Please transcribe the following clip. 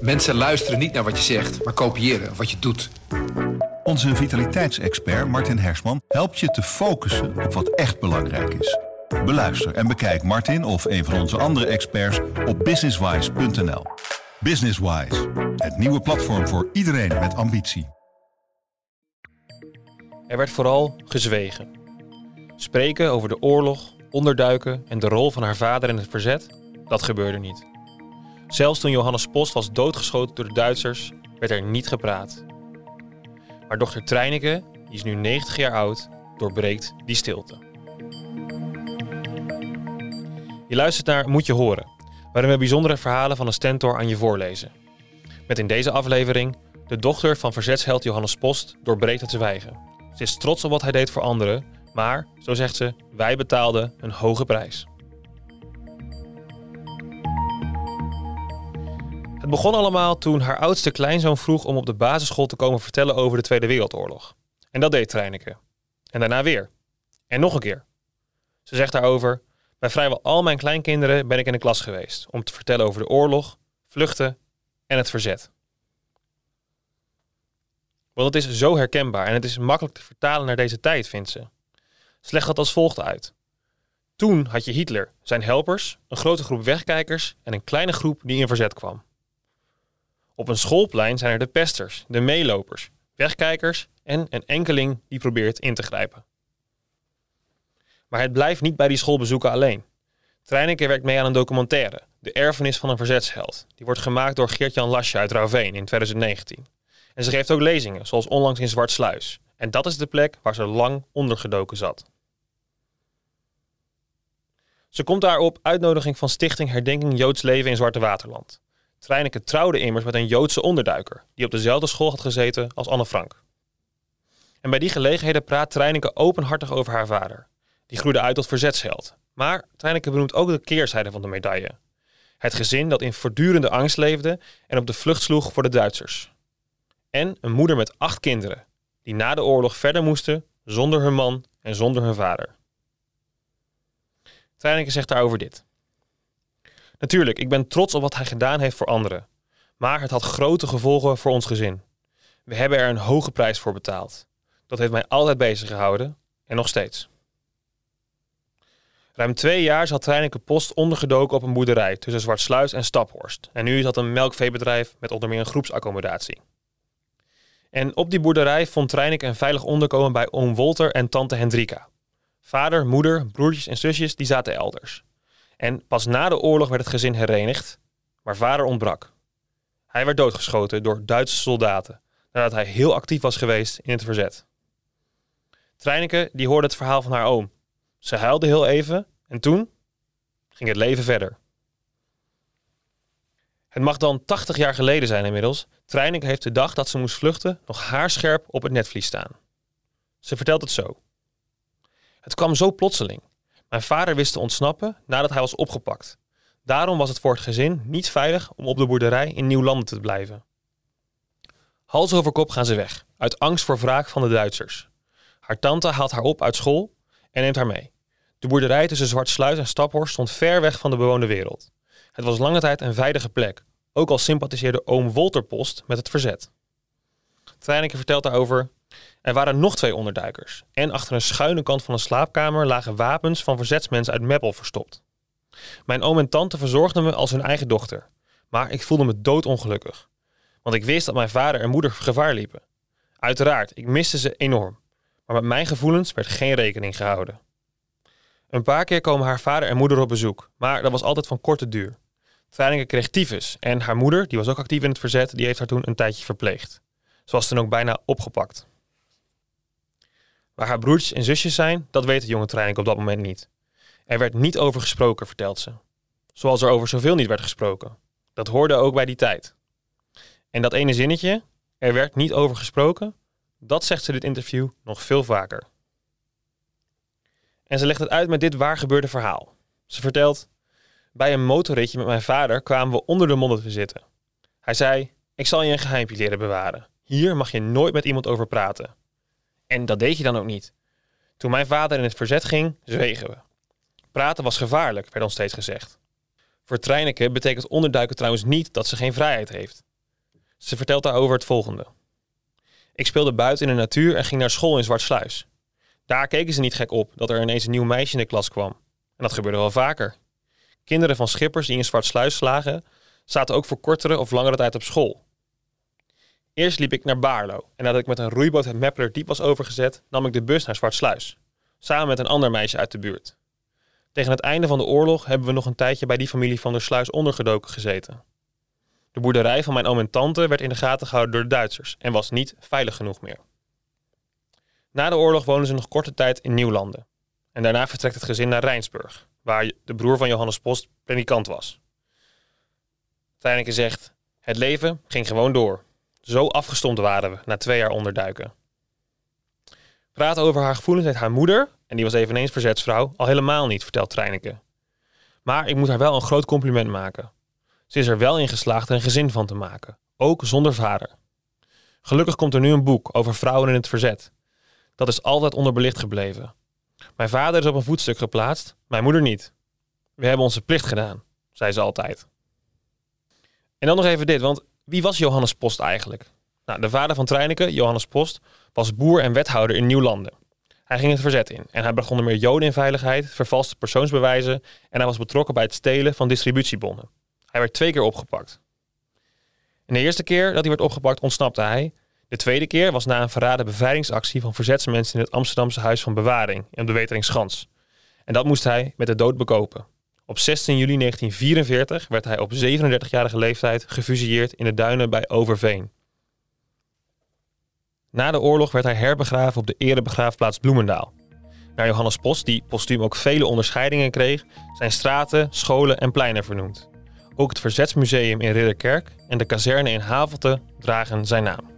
Mensen luisteren niet naar wat je zegt, maar kopiëren wat je doet. Onze vitaliteitsexpert Martin Hersman helpt je te focussen op wat echt belangrijk is. Beluister en bekijk Martin of een van onze andere experts op businesswise.nl. Businesswise, het nieuwe platform voor iedereen met ambitie. Er werd vooral gezwegen. Spreken over de oorlog, onderduiken en de rol van haar vader in het verzet, dat gebeurde niet. Zelfs toen Johannes Post was doodgeschoten door de Duitsers, werd er niet gepraat. Maar dochter Treineke, die is nu 90 jaar oud, doorbreekt die stilte. Je luistert naar Moet je horen, waarin we bijzondere verhalen van een stentor aan je voorlezen. Met in deze aflevering de dochter van verzetsheld Johannes Post doorbreekt het zwijgen. Ze is trots op wat hij deed voor anderen, maar, zo zegt ze, wij betaalden een hoge prijs. Het begon allemaal toen haar oudste kleinzoon vroeg om op de basisschool te komen vertellen over de Tweede Wereldoorlog. En dat deed Treineke. En daarna weer. En nog een keer. Ze zegt daarover: Bij vrijwel al mijn kleinkinderen ben ik in de klas geweest om te vertellen over de oorlog, vluchten en het verzet. Want het is zo herkenbaar en het is makkelijk te vertalen naar deze tijd, vindt ze. Slecht dat als volgt uit. Toen had je Hitler, zijn helpers, een grote groep wegkijkers en een kleine groep die in verzet kwam. Op een schoolplein zijn er de pesters, de meelopers, wegkijkers en een enkeling die probeert in te grijpen. Maar het blijft niet bij die schoolbezoeken alleen. Treineke werkt mee aan een documentaire, De Erfenis van een Verzetsheld. Die wordt gemaakt door Geert-Jan Lasje uit Rauveen in 2019. En ze geeft ook lezingen, zoals onlangs in Zwartsluis. En dat is de plek waar ze lang ondergedoken zat. Ze komt daar op uitnodiging van Stichting Herdenking Joods Leven in Zwarte Waterland. Treineke trouwde immers met een Joodse onderduiker, die op dezelfde school had gezeten als Anne Frank. En bij die gelegenheden praat Treineke openhartig over haar vader. Die groeide uit tot verzetsheld. Maar Treineke benoemt ook de keerzijde van de medaille. Het gezin dat in voortdurende angst leefde en op de vlucht sloeg voor de Duitsers. En een moeder met acht kinderen, die na de oorlog verder moesten zonder hun man en zonder hun vader. Treineke zegt daarover dit. Natuurlijk, ik ben trots op wat hij gedaan heeft voor anderen. Maar het had grote gevolgen voor ons gezin. We hebben er een hoge prijs voor betaald. Dat heeft mij altijd bezig gehouden en nog steeds. Ruim twee jaar zat Treineke Post ondergedoken op een boerderij tussen Zwartsluis en Staphorst. En nu is dat een melkveebedrijf met onder meer een groepsaccommodatie. En op die boerderij vond Treineke een veilig onderkomen bij oom Wolter en tante Hendrika. Vader, moeder, broertjes en zusjes die zaten elders. En pas na de oorlog werd het gezin herenigd, maar vader ontbrak. Hij werd doodgeschoten door Duitse soldaten nadat hij heel actief was geweest in het verzet. Treineke die hoorde het verhaal van haar oom. Ze huilde heel even en toen ging het leven verder. Het mag dan 80 jaar geleden zijn inmiddels. Treineke heeft de dag dat ze moest vluchten nog haarscherp op het netvlies staan. Ze vertelt het zo. Het kwam zo plotseling. Mijn vader wist te ontsnappen nadat hij was opgepakt. Daarom was het voor het gezin niet veilig om op de boerderij in Nieuwlanden te blijven. Hals over kop gaan ze weg, uit angst voor wraak van de Duitsers. Haar tante haalt haar op uit school en neemt haar mee. De boerderij tussen Zwartsluis en Staphorst stond ver weg van de bewoonde wereld. Het was lange tijd een veilige plek, ook al sympathiseerde oom Wolter Post met het verzet. Treineke vertelt daarover er waren nog twee onderduikers. En achter een schuine kant van een slaapkamer lagen wapens van verzetsmensen uit Meppel verstopt. Mijn oom en tante verzorgden me als hun eigen dochter. Maar ik voelde me doodongelukkig. Want ik wist dat mijn vader en moeder gevaar liepen. Uiteraard, ik miste ze enorm. Maar met mijn gevoelens werd geen rekening gehouden. Een paar keer komen haar vader en moeder op bezoek. Maar dat was altijd van korte duur. Trainingen kreeg tyfus. En haar moeder, die was ook actief in het verzet, die heeft haar toen een tijdje verpleegd. Ze was toen ook bijna opgepakt. Waar haar broertjes en zusjes zijn, dat weet de jonge Treineke op dat moment niet. Er werd niet over gesproken, vertelt ze. Zoals er over zoveel niet werd gesproken. Dat hoorde ook bij die tijd. En dat ene zinnetje, er werd niet over gesproken, dat zegt ze dit interview nog veel vaker. En ze legt het uit met dit waar gebeurde verhaal. Ze vertelt: Bij een motorritje met mijn vader kwamen we onder de modder te zitten. Hij zei: Ik zal je een geheimpje leren bewaren. Hier mag je nooit met iemand over praten. En dat deed je dan ook niet. Toen mijn vader in het verzet ging, zwegen we. Praten was gevaarlijk, werd ons steeds gezegd. Voor Treineke betekent onderduiken trouwens niet dat ze geen vrijheid heeft. Ze vertelt daarover het volgende. Ik speelde buiten in de natuur en ging naar school in Zwartsluis. Daar keken ze niet gek op dat er ineens een nieuw meisje in de klas kwam. En dat gebeurde wel vaker. Kinderen van schippers die in Zwartsluis slagen, zaten ook voor kortere of langere tijd op school. Eerst liep ik naar Baarlo en nadat ik met een roeiboot het Meppeler diep was overgezet, nam ik de bus naar Zwartsluis, samen met een ander meisje uit de buurt. Tegen het einde van de oorlog hebben we nog een tijdje bij die familie van der Sluis ondergedoken gezeten. De boerderij van mijn oom en tante werd in de gaten gehouden door de Duitsers en was niet veilig genoeg meer. Na de oorlog wonen ze nog korte tijd in Nieuwlanden. En daarna vertrekt het gezin naar Rijnsburg, waar de broer van Johannes Post predikant was. Tijneke zegt, het leven ging gewoon door. Zo afgestomd waren we na twee jaar onderduiken. Praten over haar gevoelens met haar moeder, en die was eveneens verzetsvrouw, al helemaal niet, vertelt Treineke. Maar ik moet haar wel een groot compliment maken. Ze is er wel in geslaagd een gezin van te maken, ook zonder vader. Gelukkig komt er nu een boek over vrouwen in het verzet. Dat is altijd onderbelicht gebleven. Mijn vader is op een voetstuk geplaatst, mijn moeder niet. We hebben onze plicht gedaan, zei ze altijd. En dan nog even dit, want wie was Johannes Post eigenlijk? Nou, de vader van Treineke, Johannes Post, was boer en wethouder in Nieuwlanden. Hij ging het verzet in en hij bracht onder meer joden in veiligheid, vervalste persoonsbewijzen en hij was betrokken bij het stelen van distributiebonnen. Hij werd twee keer opgepakt. In de eerste keer dat hij werd opgepakt ontsnapte hij. De tweede keer was na een verraden bevrijdingsactie van verzetsmensen in het Amsterdamse Huis van Bewaring in de Weteringschans. En dat moest hij met de dood bekopen. Op 16 juli 1944 werd hij op 37-jarige leeftijd gefusilleerd in de duinen bij Overveen. Na de oorlog werd hij herbegraven op de erebegraafplaats Bloemendaal. Naar Johannes Post, die postuum ook vele onderscheidingen kreeg, zijn straten, scholen en pleinen vernoemd. Ook het Verzetsmuseum in Ridderkerk en de kazerne in Havelte dragen zijn naam.